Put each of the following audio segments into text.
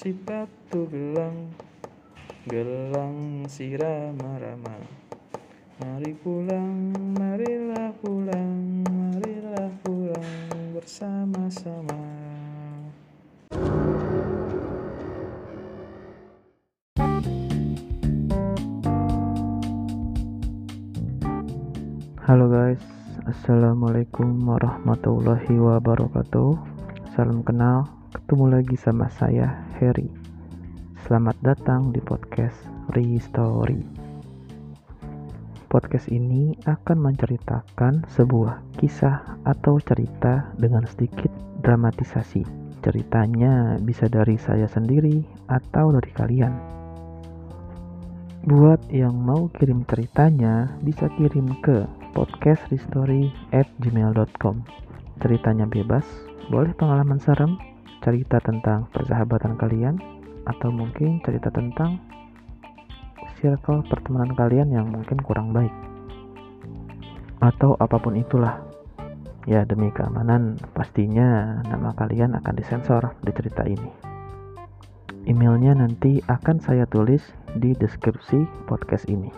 si batu gelang Gelang si rama-rama Mari pulang, marilah pulang Marilah pulang bersama-sama. Halo guys, Assalamualaikum warahmatullahi wabarakatuh. Salam kenal, ketemu lagi sama saya, Harry Selamat datang di podcast Restory. Podcast ini akan menceritakan sebuah kisah atau cerita dengan sedikit dramatisasi. Ceritanya bisa dari saya sendiri atau dari kalian. Buat yang mau kirim ceritanya, bisa kirim ke podcastrestory@gmail.com. Ceritanya bebas, boleh pengalaman serem, cerita tentang persahabatan kalian, atau mungkin cerita tentang circle pertemanan kalian yang mungkin kurang baik. Atau apa pun itulah. Ya, demi keamanan, pastinya nama kalian akan disensor di cerita ini. Emailnya nanti akan saya tulis di deskripsi podcast ini.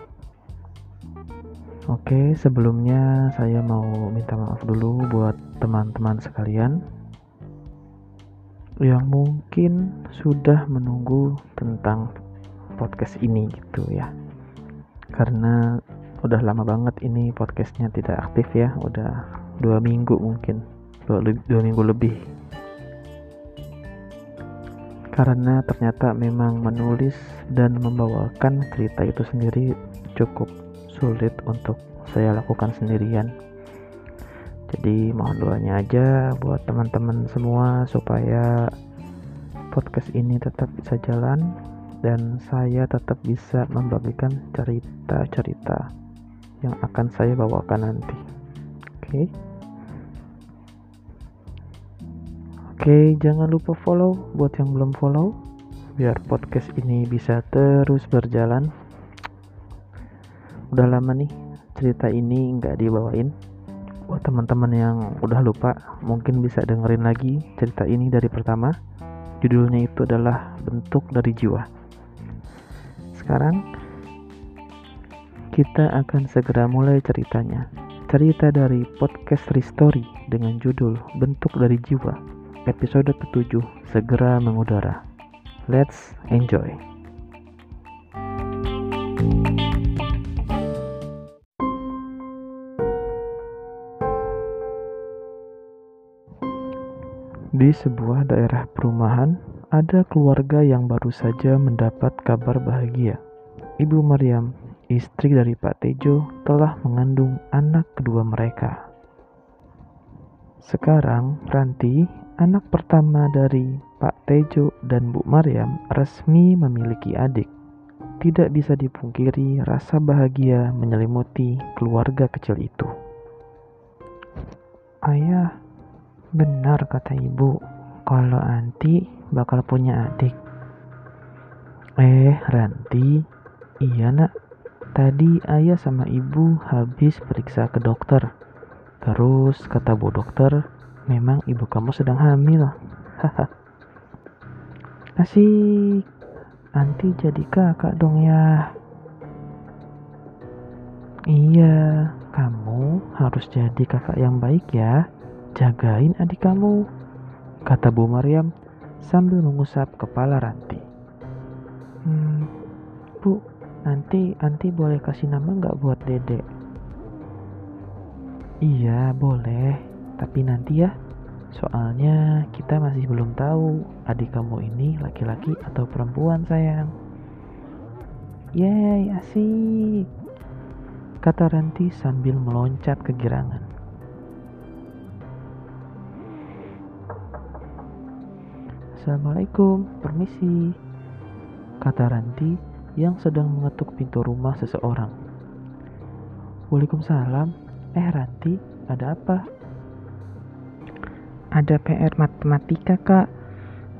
Oke, sebelumnya saya mau minta maaf dulu buat teman-teman sekalian yang mungkin sudah menunggu tentang podcast ini gitu ya. Karena udah lama banget ini podcastnya tidak aktif ya, udah dua minggu mungkin, dua, dua minggu lebih karena ternyata memang menulis dan membawakan cerita itu sendiri cukup sulit untuk saya lakukan sendirian jadi mohon doanya aja buat teman-teman semua supaya podcast ini tetap bisa jalan dan saya tetap bisa membagikan cerita-cerita yang akan saya bawakan nanti oke okay? Oke, jangan lupa follow buat yang belum follow biar podcast ini bisa terus berjalan. Udah lama nih cerita ini nggak dibawain. Buat teman-teman yang udah lupa, mungkin bisa dengerin lagi cerita ini dari pertama. Judulnya itu adalah Bentuk dari Jiwa. Sekarang kita akan segera mulai ceritanya. Cerita dari podcast Restory dengan judul Bentuk dari Jiwa episode ke-7 segera mengudara. Let's enjoy. Di sebuah daerah perumahan, ada keluarga yang baru saja mendapat kabar bahagia. Ibu Maryam, istri dari Pak Tejo, telah mengandung anak kedua mereka. Sekarang, Ranti, anak pertama dari Pak Tejo dan Bu Maryam resmi memiliki adik. Tidak bisa dipungkiri rasa bahagia menyelimuti keluarga kecil itu. Ayah, benar kata ibu, kalau Anti bakal punya adik. Eh, Ranti, iya nak, tadi ayah sama ibu habis periksa ke dokter. Terus kata bu dokter, memang ibu kamu sedang hamil. Haha. Asik. Nanti jadi kakak dong ya. Iya, kamu harus jadi kakak yang baik ya. Jagain adik kamu. Kata Bu Maryam sambil mengusap kepala Ranti. Hmm, Bu, nanti Anti boleh kasih nama nggak buat dedek? Iya, boleh. Tapi nanti ya, soalnya kita masih belum tahu adik kamu ini laki-laki atau perempuan sayang. Yeay, asik. Kata Ranti sambil meloncat kegirangan. Assalamualaikum, permisi. Kata Ranti yang sedang mengetuk pintu rumah seseorang. Waalaikumsalam. Eh Ranti, ada apa? Ada PR matematika kak.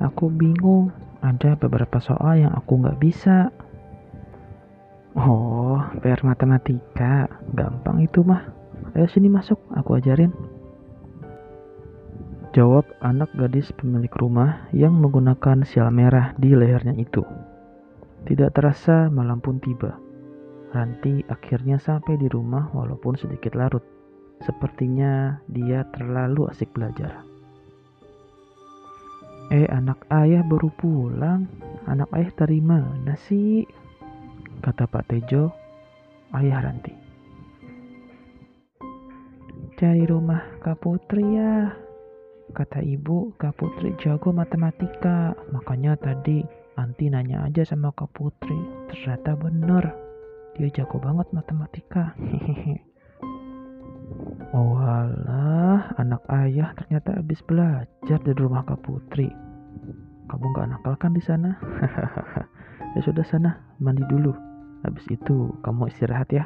Aku bingung. Ada beberapa soal yang aku nggak bisa. Oh, PR matematika. Gampang itu mah. Ayo sini masuk, aku ajarin. Jawab anak gadis pemilik rumah yang menggunakan sial merah di lehernya itu. Tidak terasa malam pun tiba. Ranti akhirnya sampai di rumah walaupun sedikit larut. Sepertinya dia terlalu asik belajar. Eh, anak ayah baru pulang. Anak ayah dari mana sih? Kata Pak Tejo, ayah Ranti. Cari rumah Kak Putri ya. Kata ibu, Kak Putri jago matematika. Makanya tadi Anti nanya aja sama Kak Putri. Ternyata bener. Dia jago banget matematika. Hehehe. Oh anak ayah ternyata habis belajar di rumah Kak Putri. Kamu gak nakal kan di sana? ya sudah sana, mandi dulu. Habis itu kamu istirahat ya.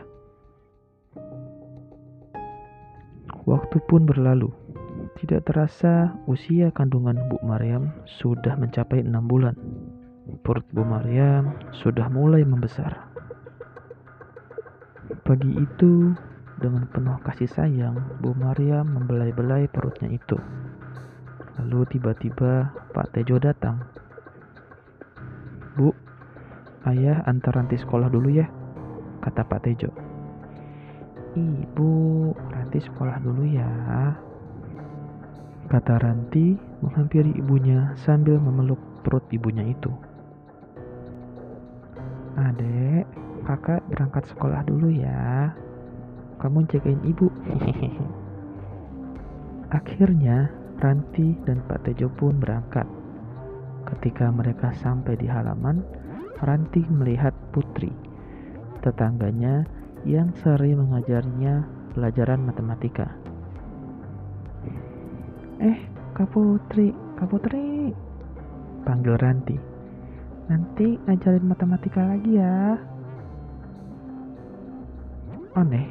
Waktu pun berlalu. Tidak terasa usia kandungan Bu Maryam sudah mencapai enam bulan. Perut Bu Maryam sudah mulai membesar. Pagi itu, dengan penuh kasih sayang, Bu Maryam membelai-belai perutnya itu. Lalu tiba-tiba Pak Tejo datang. Bu, ayah antar Ranti sekolah dulu ya, kata Pak Tejo. Ibu, Ranti sekolah dulu ya, kata Ranti menghampiri ibunya sambil memeluk perut ibunya itu. Adek, kakak berangkat sekolah dulu ya. Kamu jagain ibu. Akhirnya, Ranti dan Pak Tejo pun berangkat. Ketika mereka sampai di halaman, Ranti melihat Putri, tetangganya yang sering mengajarinya pelajaran matematika. Eh, Kak Putri, Kak Putri, panggil Ranti. Nanti ngajarin matematika lagi ya. Aneh,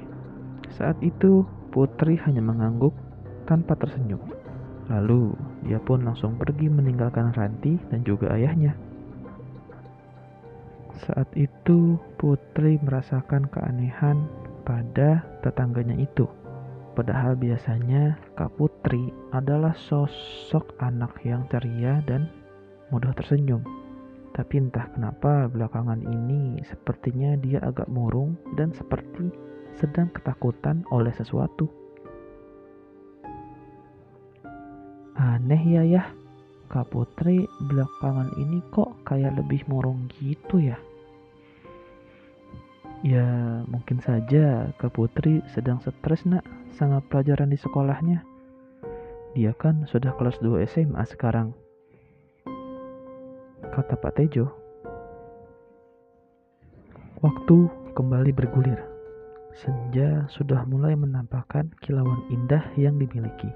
saat itu Putri hanya mengangguk tanpa tersenyum. Lalu dia pun langsung pergi meninggalkan Ranti dan juga ayahnya. Saat itu Putri merasakan keanehan pada tetangganya itu. Padahal biasanya Kak Putri adalah sosok anak yang ceria dan mudah tersenyum. Tapi entah kenapa belakangan ini sepertinya dia agak murung dan seperti sedang ketakutan oleh sesuatu. Aneh ya ya, Kak Putri belakangan ini kok kayak lebih murung gitu ya. Ya, mungkin saja Kak Putri sedang stres nak sama pelajaran di sekolahnya. Dia kan sudah kelas 2 SMA sekarang. Kata Pak Tejo. Waktu kembali bergulir. Senja sudah mulai menampakkan kilauan indah yang dimiliki.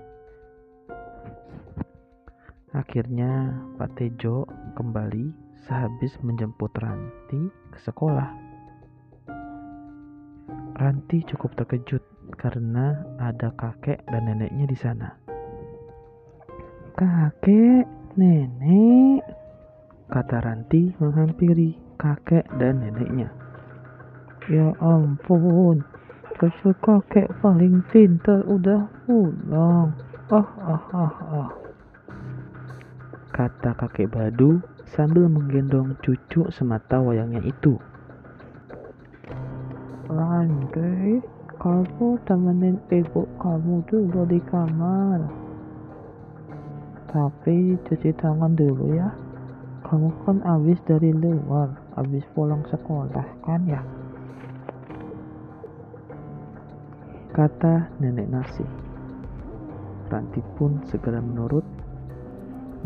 Akhirnya Pak Tejo kembali sehabis menjemput Ranti ke sekolah. Ranti cukup terkejut karena ada kakek dan neneknya di sana. Kakek, nenek, kata Ranti menghampiri kakek dan neneknya. Ya ampun, kakek kakek paling pintar udah pulang. Ah ah ah ah. Kata kakek Badu sambil menggendong cucu semata wayangnya itu. Andai, kamu temenin ibu kamu dulu di kamar. Tapi cuci tangan dulu ya. Kamu kan habis dari luar, habis pulang sekolah kan ya? Kata nenek nasi. Ranti pun segera menurut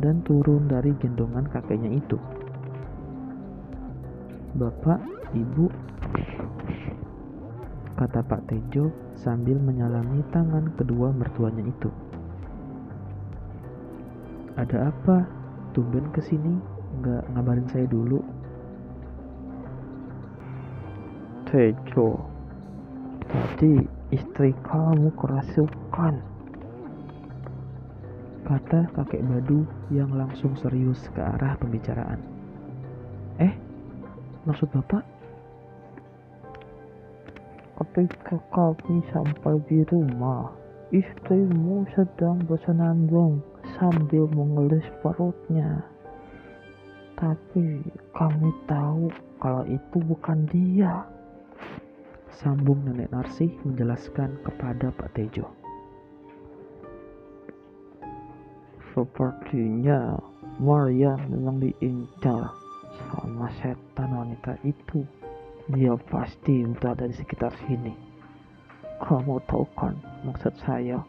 dan turun dari gendongan kakeknya itu. Bapak, ibu, kata Pak Tejo sambil menyalami tangan kedua mertuanya itu. Ada apa? Tumben ke sini, nggak ngabarin saya dulu. Tejo, tadi istri kamu kerasukan. Kata kakek Badu yang langsung serius ke arah pembicaraan. Eh, maksud bapak Ketika kami sampai di rumah, istrimu sedang bersenandung sambil mengelus perutnya. Tapi kami tahu kalau itu bukan dia. Sambung nenek Narsih menjelaskan kepada Pak Tejo. Sepertinya Maria memang diincar sama setan wanita itu. Dia pasti berada di sekitar sini. Kamu tahu kan maksud saya?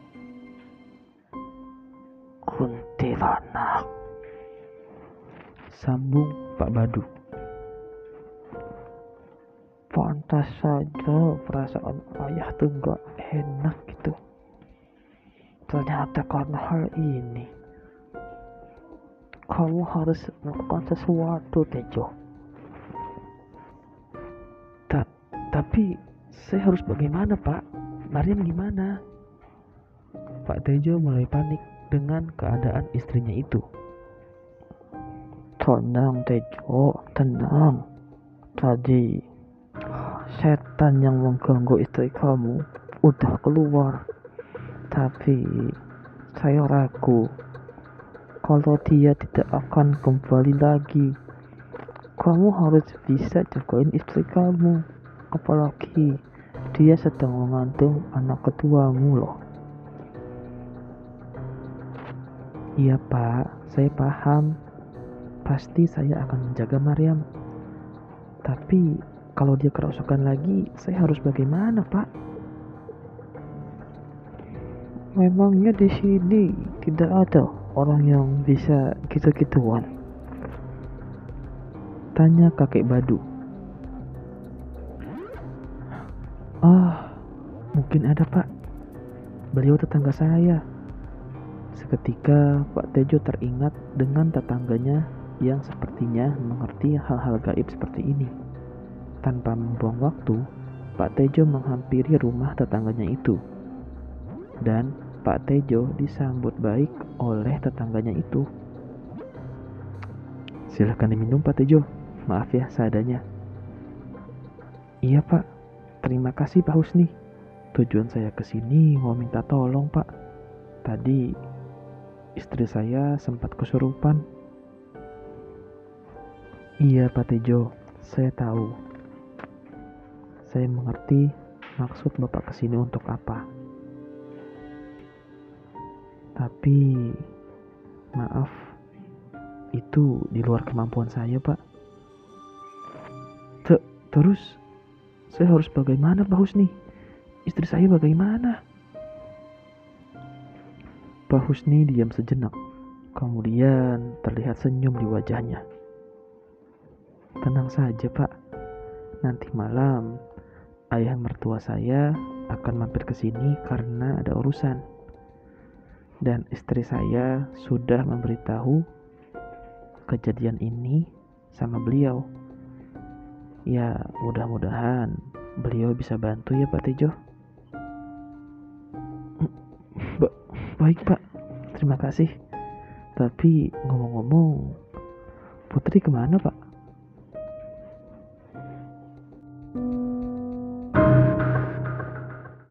Kuntilanak. Sambung Pak Badu. Pantas saja perasaan ayah tuh gak enak gitu. Ternyata karena hal ini kamu harus melakukan sesuatu Tejo tapi saya harus bagaimana pak? Mariam gimana? Pak Tejo mulai panik dengan keadaan istrinya itu. Tenang Tejo. Tenang. Tadi setan yang mengganggu istri kamu udah keluar. Tapi saya ragu kalau dia tidak akan kembali lagi. Kamu harus bisa jagain istri kamu, apalagi dia sedang mengandung anak keduamu loh. Iya pak, saya paham. Pasti saya akan menjaga Mariam. Tapi kalau dia kerasukan lagi, saya harus bagaimana pak? Memangnya di sini tidak ada orang yang bisa gitu-gituan? Tanya kakek Badu. Ah, mungkin ada pak. Beliau tetangga saya. Seketika Pak Tejo teringat dengan tetangganya yang sepertinya mengerti hal-hal gaib seperti ini. Tanpa membuang waktu, Pak Tejo menghampiri rumah tetangganya itu. Dan Pak Tejo disambut baik oleh tetangganya itu. Silahkan diminum Pak Tejo. Maaf ya seadanya. Iya Pak, terima kasih Pak Husni. Tujuan saya ke sini mau minta tolong Pak. Tadi istri saya sempat kesurupan. Iya Pak Tejo, saya tahu. Saya mengerti maksud Bapak ke sini untuk apa. Tapi maaf, itu di luar kemampuan saya, Pak. Te terus saya harus bagaimana, Pak Husni? Istri saya bagaimana? Pak Husni diam sejenak. Kemudian terlihat senyum di wajahnya. Tenang saja, Pak. Nanti malam ayah mertua saya akan mampir ke sini karena ada urusan dan istri saya sudah memberitahu kejadian ini sama beliau. Ya, mudah-mudahan beliau bisa bantu ya Pak Tejo. Ba baik Pak, terima kasih. Tapi ngomong-ngomong, Putri ke mana Pak?